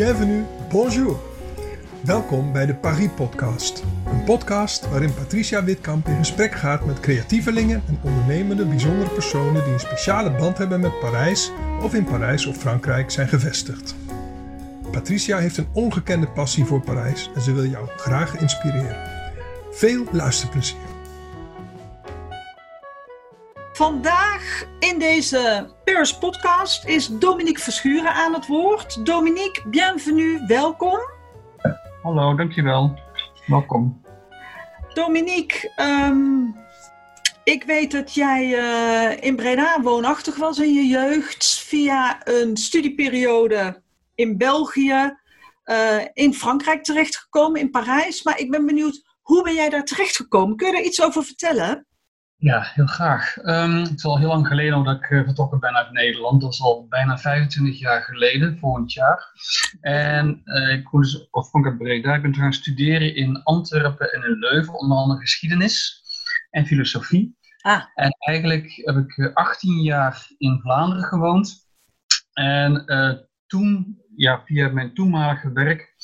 bienvenue, bonjour. Welkom bij de Paris Podcast. Een podcast waarin Patricia Witkamp in gesprek gaat met creatievelingen en ondernemende bijzondere personen die een speciale band hebben met Parijs of in Parijs of Frankrijk zijn gevestigd. Patricia heeft een ongekende passie voor Parijs en ze wil jou graag inspireren. Veel luisterplezier. Vandaag in deze Paris podcast is Dominique Verschuren aan het woord. Dominique, bienvenue, welkom. Hallo, dankjewel. Welkom. Dominique, ehm, ik weet dat jij eh, in Breda woonachtig was in je jeugd via een studieperiode in België, uh, in Frankrijk terechtgekomen, in Parijs. Maar ik ben benieuwd, hoe ben jij daar terechtgekomen? Kun je daar iets over vertellen? Ja, heel graag. Um, het is al heel lang geleden dat ik uh, vertrokken ben uit Nederland. Dat is al bijna 25 jaar geleden, volgend jaar. En uh, ik kom dus uit Breda. Ik ben gaan studeren in Antwerpen en in Leuven, onder andere geschiedenis en filosofie. Ah. En eigenlijk heb ik 18 jaar in Vlaanderen gewoond. En uh, toen, ja, via mijn toenmalige werk,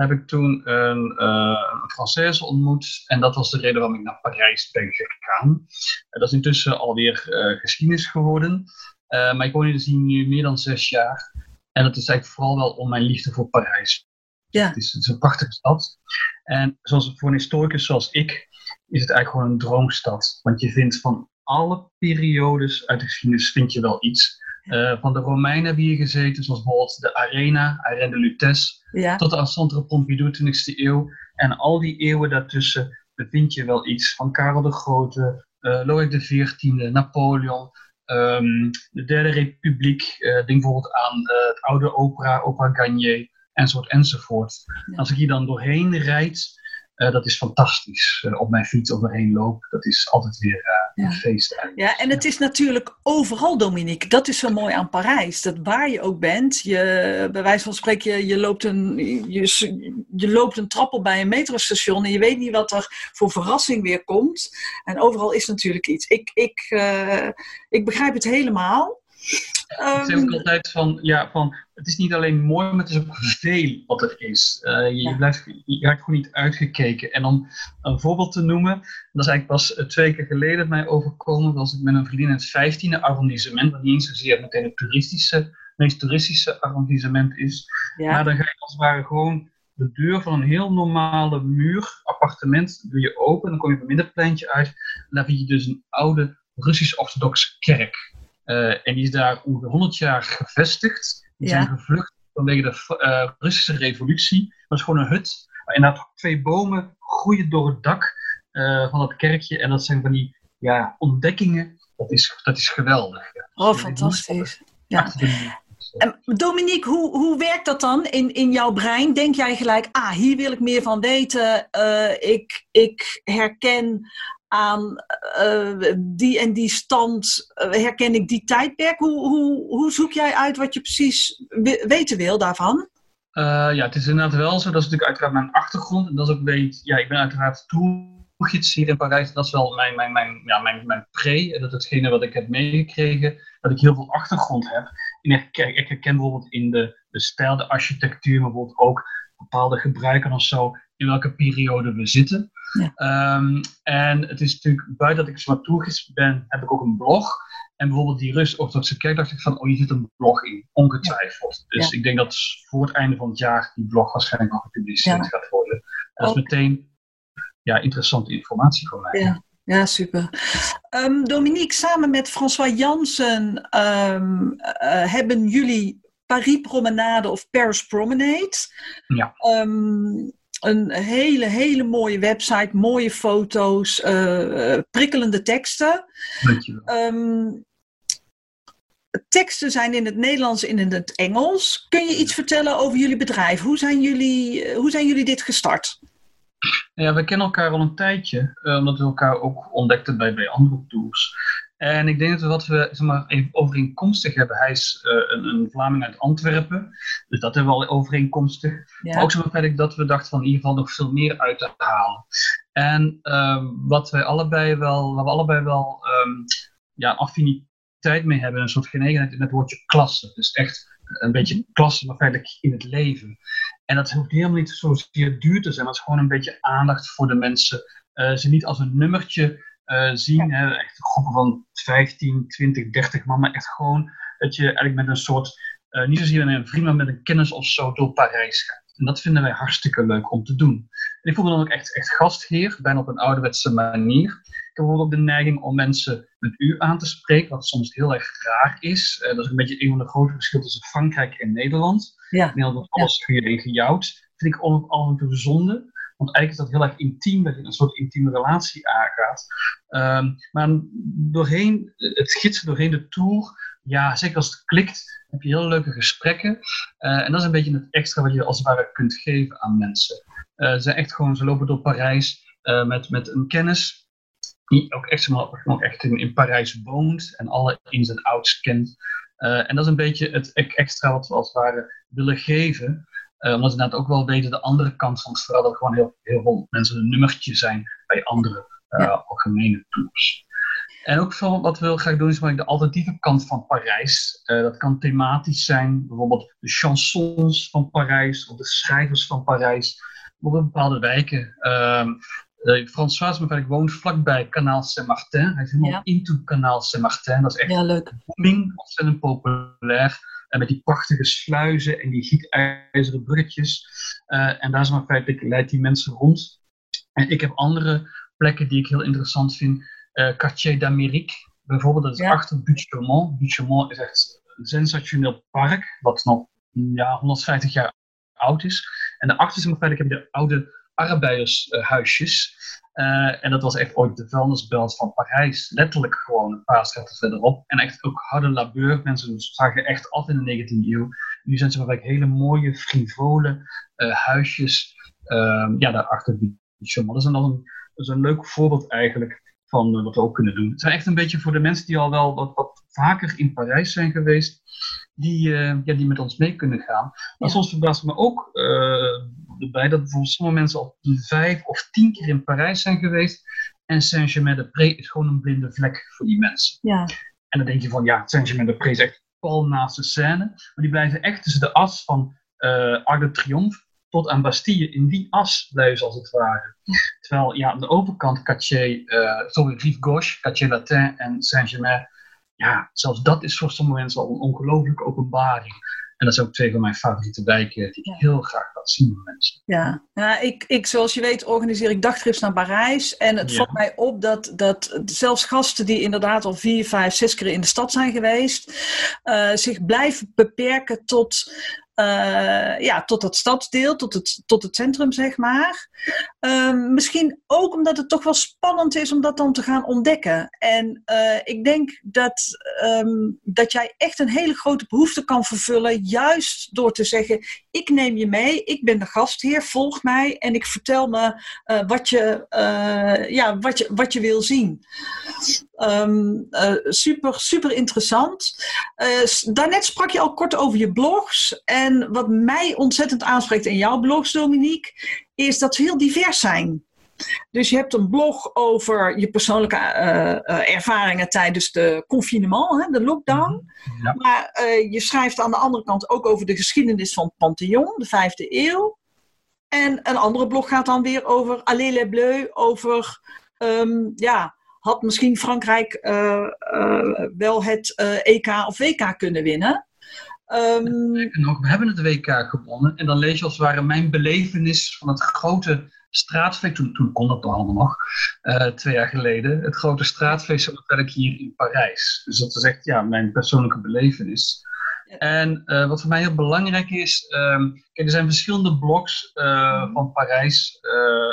heb ik toen een, uh, een Française ontmoet. En dat was de reden waarom ik naar Parijs ben gegaan. Uh, dat is intussen alweer uh, geschiedenis geworden. maar ik woon hier dus nu meer dan zes jaar. En dat is eigenlijk vooral wel om mijn liefde voor Parijs. Ja. Het, is, het is een prachtige stad. En zoals voor een historicus zoals ik, is het eigenlijk gewoon een droomstad. Want je vindt van alle periodes uit de geschiedenis vind je wel iets. Uh, van de Romeinen hebben hier gezeten, zoals bijvoorbeeld de Arena, Arène de Lutèce, ja. tot de Centre Pompidou, 20e eeuw. En al die eeuwen daartussen bevind je wel iets. Van Karel de Grote, uh, Lodewijk XIV, Napoleon, um, de Derde Republiek. Uh, denk bijvoorbeeld aan het oude opera, Opera Garnier, enzovoort, enzovoort. Ja. Als ik hier dan doorheen rijd, dat is fantastisch. Op mijn fiets overheen loop, dat is altijd weer. Een feest. Eigenlijk. Ja, en het is natuurlijk overal, Dominique. Dat is zo mooi aan Parijs. Dat waar je ook bent, je, bij wijze van spreken, je, je, loopt een, je, je loopt een trap op bij een metrostation en je weet niet wat er voor verrassing weer komt. En overal is natuurlijk iets. Ik, ik, ik begrijp het helemaal. Ik zeg ook altijd van, ja, van, het is niet alleen mooi, maar het is ook veel wat er is. Uh, je, ja. blijft, je raakt gewoon niet uitgekeken. En om een voorbeeld te noemen, dat is eigenlijk pas twee keer geleden mij overkomen, was ik met een vriendin in het 15e arrondissement, wat niet eens zozeer meteen het toeristische, meest toeristische arrondissement is. Ja. Maar dan ga je als het ware gewoon de deur van een heel normale muur, appartement, doe je open, dan kom je op een middenpleintje uit, en daar vind je dus een oude Russisch-orthodoxe kerk. Uh, en die is daar ongeveer 100 jaar gevestigd. Die ja. zijn gevlucht vanwege de uh, Russische revolutie. Dat is gewoon een hut. En daar twee bomen groeien door het dak uh, van dat kerkje. En dat zijn van die ja, ontdekkingen. Dat is, dat is geweldig. Ja. Oh, fantastisch. Ja. Dominique, hoe, hoe werkt dat dan in, in jouw brein? Denk jij gelijk, ah, hier wil ik meer van weten. ik, ik herken aan uh, die en die stand, uh, herken ik die tijdperk? Hoe, hoe, hoe zoek jij uit wat je precies weten wil daarvan? Ja, het is inderdaad wel zo. Dat is natuurlijk uiteraard mijn achtergrond. En dat is ook beetje, ja, ik ben uiteraard toegids hier in Parijs. Dat is wel mijn, mijn, mijn, ja, mijn, mijn pre. En dat is hetgene wat ik heb meegekregen. Dat ik heel veel achtergrond heb. En ik, ik herken bijvoorbeeld in de, de stijl, de architectuur, maar bijvoorbeeld ook bepaalde gebruiken of zo, in welke periode we zitten. Ja. Um, en het is natuurlijk, buiten dat ik zo toegids ben, heb ik ook een blog. En bijvoorbeeld die Rust-Orthodoxe Kerk dacht ik van, oh, je zit een blog in, ongetwijfeld. Ja. Dus ja. ik denk dat voor het einde van het jaar die blog waarschijnlijk nog gepubliceerd gaat worden. En dat is meteen ja, interessante informatie voor mij. Ja. Ja, super. Um, Dominique, samen met François Jansen um, uh, hebben jullie Paris Promenade of Paris Promenade. Ja. Um, een hele, hele mooie website, mooie foto's, uh, prikkelende teksten. Um, teksten zijn in het Nederlands en in het Engels. Kun je iets vertellen over jullie bedrijf? Hoe zijn jullie, hoe zijn jullie dit gestart? Ja, we kennen elkaar al een tijdje, uh, omdat we elkaar ook ontdekten bij, bij andere tours. En ik denk dat we wat we zeg maar, even overeenkomstig hebben. Hij is uh, een, een, Vlaming uit Antwerpen. Dus dat hebben we al overeenkomstig. Ja. Maar ook zo feit dat we dachten van in ieder geval nog veel meer uit te halen. En uh, wat wij allebei wel, waar we allebei wel um, ja, affiniteit mee hebben, een soort genegenheid in het woordje klasse. Dus echt een beetje klasse, maar feitelijk in het leven. En dat hoeft helemaal niet zozeer duur te zijn, maar het is gewoon een beetje aandacht voor de mensen. ze niet als een nummertje zien, hè, echt groepen van 15, 20, 30 man, maar echt gewoon dat je eigenlijk met een soort, niet zozeer met een vriend, maar met een kennis of zo door Parijs gaat. En dat vinden wij hartstikke leuk om te doen. En ik voel me dan ook echt, echt gastheer, bijna op een ouderwetse manier. Ik heb bijvoorbeeld ook de neiging om mensen met u aan te spreken, wat soms heel erg raar is. Uh, dat is een beetje een van de grote verschillen tussen Frankrijk en Nederland. Ja. In Nederland wordt alles ja. en gejouwd. Vind ik ook af en toe zonde. Want eigenlijk is dat heel erg intiem, dat je een soort intieme relatie aangaat. Um, maar doorheen het gidsen, doorheen de tour, ja, zeker als het klikt, heb je heel leuke gesprekken. Uh, en dat is een beetje het extra wat je als het ware kunt geven aan mensen. Uh, ze zijn echt gewoon, ze lopen door Parijs uh, met, met een kennis die ook echt, nog echt in, in Parijs woont en alle ins en outs kent. en dat is een beetje het extra wat we als het ware willen geven. omdat ze inderdaad ook wel weten de andere kant van het verhaal, dat gewoon heel, heel veel mensen een nummertje zijn bij andere ja. algemene tours. En ook veel wat we heel graag doen is de alternatieve kant van Parijs. Uh, dat kan thematisch zijn, bijvoorbeeld de chansons van Parijs of de schrijvers van Parijs. Bijvoorbeeld bepaalde wijken. Uh, uh, François ik woont vlakbij Kanaal Saint-Martin. Hij is helemaal ja. into Kanaal Saint-Martin. Dat is echt ja, leuk. booming, ontzettend populair. En met die prachtige sluizen en die gietijzeren bruggetjes. Uh, en daar is maar feitelijk leidt die mensen rond. En ik heb andere plekken die ik heel interessant vind uh, Quartier d'Amérique, bijvoorbeeld, dat is achter Buttes-Chaumont. Buttes-Chaumont is echt een sensationeel park, wat nog ja, 150 jaar oud is. En daarachter is feitelijk heb je de oude arbeidershuisjes. Uh, en dat was echt ooit de vuilnisbelt van Parijs. Letterlijk gewoon een paar straten verderop. En echt ook harde labeur. Mensen zagen echt af in de 19e eeuw. Nu zijn ze maar hele mooie, frivole uh, huisjes. Uh, ja, daarachter Chaumont. Dat is een, dat is een leuk voorbeeld eigenlijk van eh, wat we ook kunnen doen. Het zijn echt een beetje voor de mensen die al wel wat vaker in Parijs zijn geweest, die, uh, ja, die met ons mee kunnen gaan. Maar soms verbaast me ook uh, erbij dat bijvoorbeeld sommige mensen al vijf of tien keer in Parijs zijn geweest. En Saint-Germain-de-Pré is gewoon een blinde vlek voor die mensen. Ja. En dan denk je van, ja, Saint-Germain-de-Pré is echt pal naast de scène. Maar die blijven echt tussen de as van uh, Arc de Triomphe tot aan Bastille in die as blijven als het ware. Terwijl ja, aan de overkant Cartier, uh, sorry, Rive Gauche, Cartier Latin en Saint-Germain, ja, zelfs dat is voor sommige mensen al een ongelooflijke openbaring. En dat zijn ook twee van mijn favoriete wijken die ik heel graag laat zien met mensen. Ja, ja ik, ik, zoals je weet organiseer ik dagtrips naar Parijs. En het valt mij op dat, dat zelfs gasten die inderdaad al vier, vijf, zes keer in de stad zijn geweest, uh, zich blijven beperken tot uh, ja, tot het stadsdeel, tot het, tot het centrum, zeg maar. Ehm, misschien ook omdat het toch wel spannend is om dat dan te gaan ontdekken. En uh, ik denk dat, um, dat jij echt een hele grote behoefte kan vervullen, juist door te zeggen: Ik neem je mee, ik ben de gastheer, volg mij en ik vertel me uh, wat, je, ja, wat, je, wat je wil zien. Um, super, super interessant. daarnet sprak je al kort over je blogs. En wat mij ontzettend aanspreekt in jouw blogs, Dominique, is dat ze heel divers zijn. Dus je hebt een blog over je persoonlijke uh, ervaringen tijdens de confinement, hè, de lockdown. Mhm. Ja. Maar uh, je schrijft aan de andere kant ook over de geschiedenis van het Pantheon, de vijfde eeuw. En een andere blog gaat dan weer over Allez les Bleus, over, um, ja, had misschien Frankrijk uh, wel het EK of WK kunnen winnen. Um... we hebben het WK gewonnen. En dan lees je als het ware mijn belevenis van het grote straatfeest. Toen, toen kon dat allemaal nog, uh, twee jaar geleden. Het grote straatfeest ik hier in Parijs. Dus dat is echt ja, mijn persoonlijke belevenis. En uh, wat voor mij heel belangrijk is, um, kijk, er zijn verschillende blogs uh, van Parijs,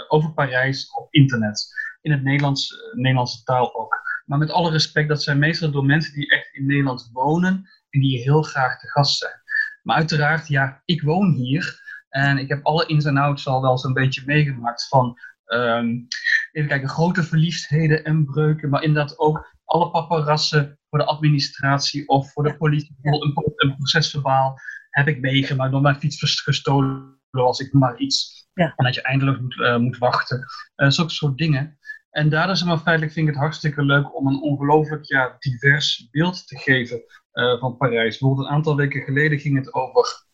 over Parijs op internet. In het Nederlands, Nederlandse taal ook. Maar met alle respect, dat zijn meestal door mensen die echt in Nederland wonen en die heel graag te gast zijn. Maar uiteraard, ja, ik woon hier en ik heb alle ins en outs al wel zo'n beetje meegemaakt van, um, even kijken, grote verliefdheden en breuken, maar inderdaad ook alle paparazzen voor de administratie of voor de politie, een, een procesverbaal heb ik meegemaakt door mijn fiets gestolen was ik maar iets. Ja. En dat je eindeloos moet, uh, moet wachten. Uh, zulke soort dingen. En daardoor zeg maar, feitelijk vind ik het hartstikke leuk om een ongelooflijk ja, divers beeld te geven uh, van Parijs. Bijvoorbeeld een aantal weken geleden ging het over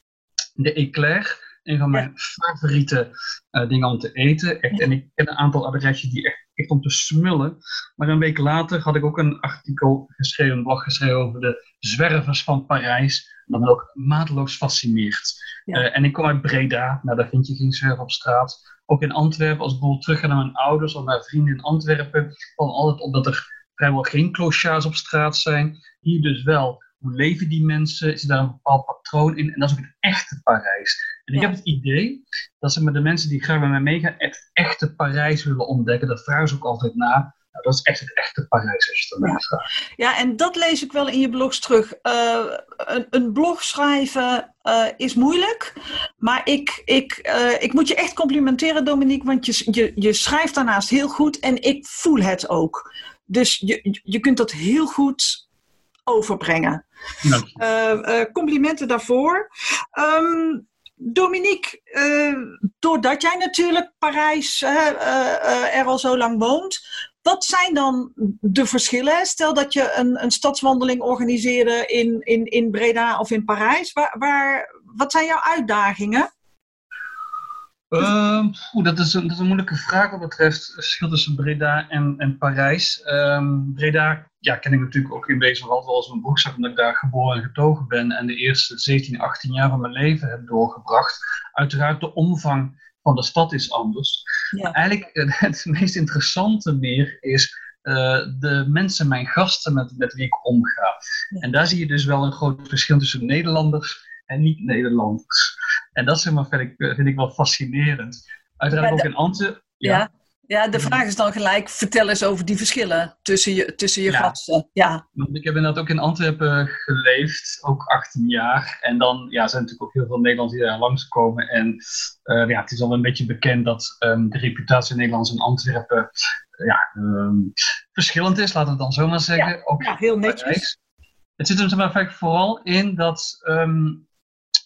de éclair. Een van mijn favoriete uh, dingen om te eten. Echt, en ik ken een aantal adresjes die echt, echt om te smullen. Maar een week later had ik ook een artikel geschreven, een blog geschreven over de zwervers van Parijs. Dat me ook mateloos fascineert. Uh, en ik kom uit Breda, nou daar vind je geen zwerver op straat ook in Antwerpen, als ik bijvoorbeeld terug ga naar mijn ouders of naar vrienden in Antwerpen, van altijd op dat er vrijwel geen clochards op straat zijn. Hier dus wel. Hoe leven die mensen? Is er daar een bepaald patroon in? En dat is ook het echte Parijs. En ik heb het idee dat ze met de mensen die graag met mij meegaan, het echte Parijs willen ontdekken. Dat vragen ze ook altijd na. Nou, dat is echt het echte Parijs als je het ja. Ja, en dat lees ik wel in je blogs terug. Uh, een, een, blog schrijven uh, is moeilijk. Maar ik, ik, uh, ik moet je echt complimenteren, Dominique. Want je, je, je schrijft daarnaast heel goed. En ik voel het ook. Dus je, je kunt dat heel goed overbrengen. complimenten daarvoor. Um, Dominique, doordat jij natuurlijk Parijs er al zo lang woont, wat zijn dan de verschillen? Stel dat je een, een stadswandeling organiseerde in, in, in Breda of in Parijs. Waar, waar, wat zijn jouw uitdagingen? Um, dat, is een, dat is een moeilijke vraag wat betreft het verschil tussen Breda en, en Parijs. Um, Breda ja, ken ik natuurlijk ook in wezen wel als mijn broekzak, omdat ik daar geboren en getogen ben en de eerste 17, 18 jaar van mijn leven heb doorgebracht. Uiteraard de omvang van de stad is anders. Ja. eigenlijk eh, het meest interessante meer is uh, de mensen, mijn gasten met, met wie ik omga. En daar zie je dus wel een groot verschil tussen Nederlanders en niet-Nederlanders. En dat zeg maar, vind, ik, vind ik wel fascinerend. Uiteraard ook in Antwerpen. ja. Ja, de vraag is dan gelijk, vertel eens over die verschillen tussen je, tussen je gasten. Ja. Ik heb inderdaad ook in Antwerpen geleefd, ook 18 jaar. En dan ja, zijn natuurlijk ook heel veel Nederlanders die daar langskomen. En uh, ja, het is al een beetje bekend dat um, de reputatie van Nederlands in Antwerpen uh, ja, um, verschillend is, laten we het dan zo maar zeggen. Ja, ook ja heel netjes. Het zit er maar vooral in dat um,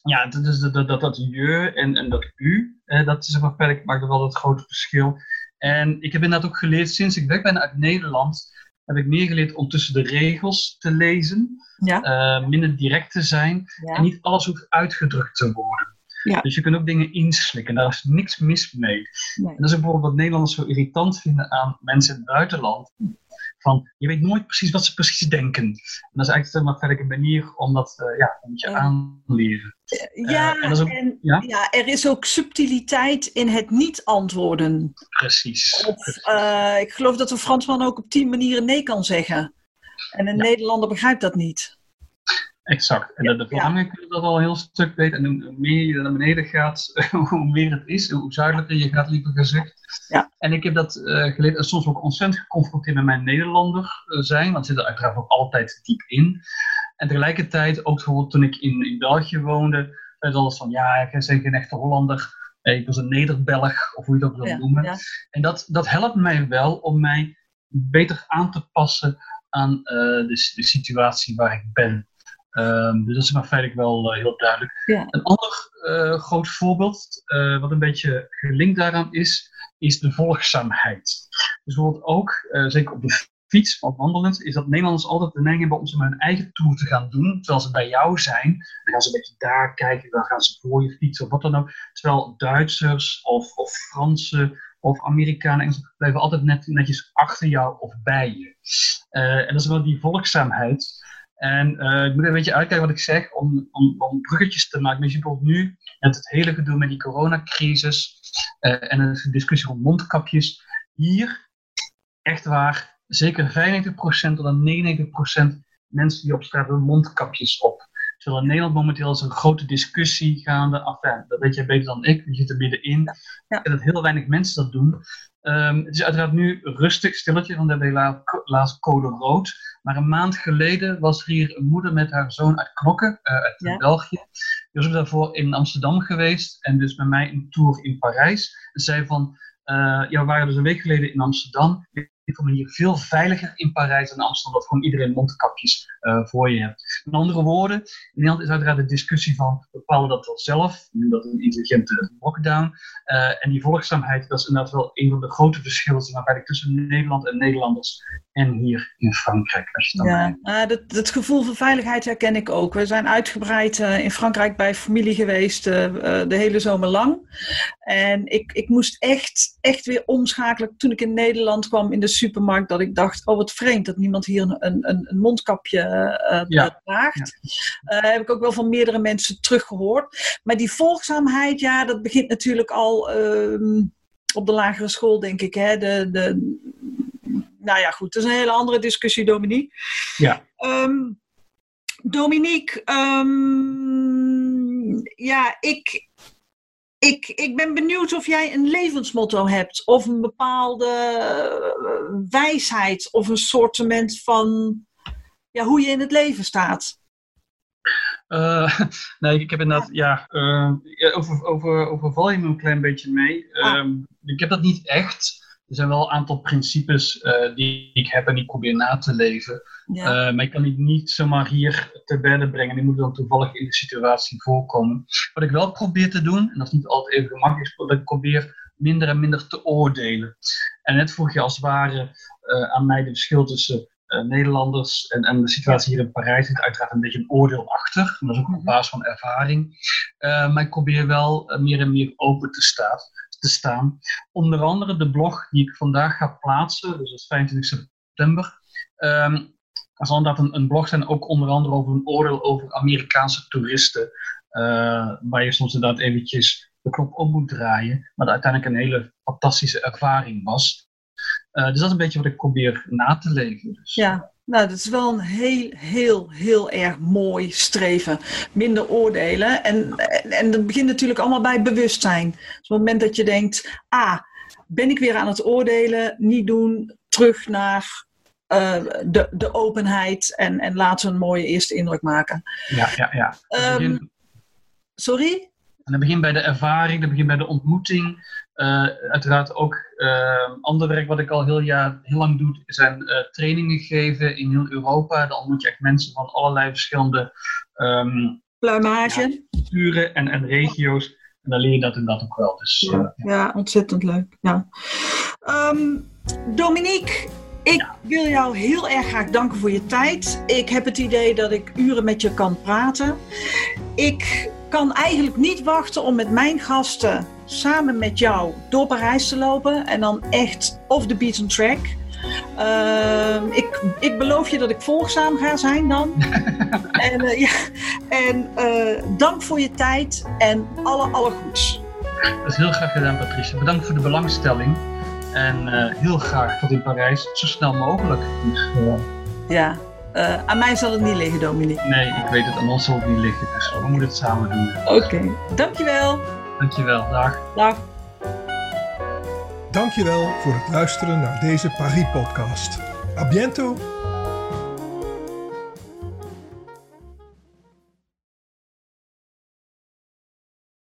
ja, dat, is dat, dat, dat je en, en dat u, eh, dat is maar maakt er wel het grote verschil. En ik heb inderdaad ook geleerd, sinds ik weg ben uit Nederland, heb ik meer geleerd om tussen de regels te lezen, ja. uh, minder direct te zijn en niet alles hoeft uitgedrukt te worden. Ja. Dus je kunt ook dingen inslikken, daar is niks mis mee. Nee. En dat is bijvoorbeeld wat Nederlanders zo irritant vinden aan mensen in het buitenland. Van, je weet nooit precies wat ze precies denken. En dat is eigenlijk een manier om dat uh, ja, een beetje aanleren. Ja, uh, en, ook, en ja? ja? er is ook subtiliteit in het niet antwoorden. Precies. Of, precies. Uh, ik geloof dat een Fransman ook op tien manieren nee kan zeggen. En een ja. Nederlander begrijpt dat niet. Exact. En ja, de Vlamingen kunnen dat al een heel stuk weten. En hoe meer je naar beneden gaat, hoe meer het is. Hoe zuidelijker je gaat, liever gezegd. Ja. En ik heb dat uh, geleerd en soms ook ontzettend geconfronteerd met mijn Nederlander uh, zijn. Want zit er uiteraard ook altijd diep in. En tegelijkertijd, ook bijvoorbeeld toen ik in, in België woonde, was alles van, ja, ik ben geen echte Hollander. Ik was een Nederbelg, of hoe je het ook wil ja, noemen. Ja. En dat, dat helpt mij wel om mij beter aan te passen aan uh, de, de situatie waar ik ben. Um, dus dat is maar feitelijk wel uh, heel duidelijk. Ja. Een ander uh, groot voorbeeld, uh, wat een beetje gelinkt daaraan is, is de volgzaamheid. Dus bijvoorbeeld ook, zeker op de fiets of wandelend, is dat Nederlanders altijd de neiging hebben om ze met hun eigen tour te gaan doen, terwijl ze bij jou zijn. Dan gaan ze een beetje daar kijken, dan gaan ze voor je fietsen of wat dan ook. Terwijl Duitsers of, of Fransen of Amerikanen Engels, blijven altijd net, netjes achter jou of bij je. en dat is wel die volgzaamheid. En uh, ik moet een beetje uitkijken wat ik zeg om, om, om bruggetjes te maken. Je bijvoorbeeld nu met het hele gedoe met die coronacrisis uh, en de discussie rond mondkapjes. Hier, echt waar, zeker 95% tot dan 99% mensen die op straat hebben mondkapjes op. Terwijl in Nederland momenteel is een grote discussie gaande. Enfin, dat weet jij beter dan ik, je zit er middenin. Ja. En dat heel weinig mensen dat doen. Um, het is uiteraard nu rustig, stilletje, want we hebben helaas code rood. Maar een maand geleden was er hier een moeder met haar zoon uit Knokken, uh, uit ja. België. Die was daarvoor in Amsterdam geweest en dus met mij een tour in Parijs. En zei van, uh, ja, we waren dus een week geleden in Amsterdam. Een manier veel veiliger in Parijs dan Amsterdam, dat gewoon iedereen mondkapjes uh, voor je hebt. Met andere woorden, in Nederland is uiteraard de discussie van bepalen dat wel zelf, nu dat een intelligente lockdown. Uh, en die volgzaamheid, dat is inderdaad wel een van de grote verschillen tussen Nederland en Nederlanders en hier in Frankrijk. Als je ja, uh, dat, dat, gevoel van veiligheid herken ik ook. We zijn uitgebreid in Frankrijk bij familie geweest de hele zomer lang. En ik, ik moest echt, echt weer omschakelen toen ik in Nederland kwam in de supermarkt. Dat ik dacht, oh wat vreemd dat niemand hier een, een, een mondkapje uh, draagt. Ja. Uh, heb ik ook wel van meerdere mensen teruggehoord. Maar die volgzaamheid, ja, dat begint natuurlijk al uh, op de lagere school, denk ik. Hè? De, de, nou ja, goed, dat is een hele andere discussie, Dominique. Ja. Um, Dominique, um, ja, ik, ik, ik ben benieuwd of jij een levensmotto hebt, of een bepaalde eh, wijsheid, of een sortiment van ja, hoe je in het leven staat. Uh, nee, ik heb inderdaad, ja, uh, over, over, overval je me een klein beetje mee. Ah. Ehm, ik heb dat niet echt. Er zijn wel een aantal principes uh, die ik heb en die ik probeer na te leven. Ja. Uh, maar ik kan die niet zomaar hier te bedden brengen. Die moeten dan toevallig in de situatie voorkomen. Wat ik wel probeer te doen, en dat is niet altijd even gemakkelijk, is dat ik probeer minder en minder te oordelen. En net vroeg je als het ware uh, aan mij de verschil tussen Nederlanders en, en, de situatie hier in Parijs. zit uiteraard een beetje een oordeel achter. Dat is ook op mhm. basis van ervaring. maar ik probeer wel meer en meer open te staan te staan. Onder andere de blog die ik vandaag ga plaatsen, dus dat is 25 september. Um, zal inderdaad een, een, blog zijn, ook onder andere over een oordeel over Amerikaanse toeristen. Uh, waar je soms inderdaad eventjes de knop op moet draaien. Maar dat uiteindelijk een hele fantastische ervaring was. Uh, dus dat is een beetje wat ik probeer na te leven. Dus. Ja, nou, dat is wel een heel, heel, heel erg mooi streven. Minder oordelen. En, en, dat begint natuurlijk allemaal bij bewustzijn. Dus op het moment dat je denkt, ah, ben ik weer aan het oordelen? Niet doen, terug naar uh, de, de openheid en, en laten we een mooie eerste indruk maken. Ja, ja, ja. Um, sorry? En dat begint bij de ervaring, dat begint bij de ontmoeting. Uh, uiteraard ook uh, ander werk wat ik al heel, jaar, heel lang doe, zijn uh, trainingen geven in heel Europa. Dan ontmoet je echt mensen van allerlei verschillende um, pluimage, culturen en, en regio's. En dan leer je dat inderdaad ook wel. Dus, ja, ja, ontzettend leuk. Ja. Um, Dominique, ik wil jou heel erg graag danken voor je tijd. Ik heb het idee dat ik uren met je kan praten. Ik kan eigenlijk niet wachten om met mijn gasten samen met jou door Parijs te lopen en dan echt off the beaten track. Uh, ik, ik beloof je dat ik volgzaam ga zijn dan. en uh, ja, en uh, dank voor je tijd en alle, alle goeds. Dat is heel graag gedaan, Patricia. Bedankt voor de belangstelling. En uh, heel graag tot in Parijs, zo snel mogelijk. Dus, ja, uh, aan mij zal het niet liggen, Dominique. Nee, ik weet het, aan ons zal het niet liggen. Dus we moeten het samen doen. Oké, okay. dankjewel. Dankjewel, dag. Dag. Dankjewel voor het luisteren naar deze Paris-podcast. A biento!